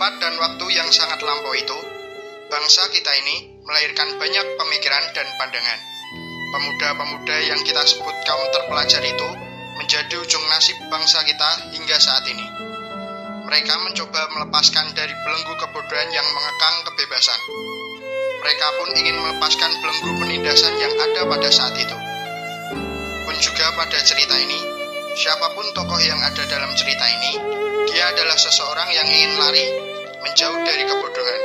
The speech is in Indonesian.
tempat dan waktu yang sangat lampau itu, bangsa kita ini melahirkan banyak pemikiran dan pandangan. Pemuda-pemuda yang kita sebut kaum terpelajar itu menjadi ujung nasib bangsa kita hingga saat ini. Mereka mencoba melepaskan dari belenggu kebodohan yang mengekang kebebasan. Mereka pun ingin melepaskan belenggu penindasan yang ada pada saat itu. Pun juga pada cerita ini, siapa pun tokoh yang ada dalam cerita ini, dia adalah seseorang yang ingin lari, menjauh dari kebodohan,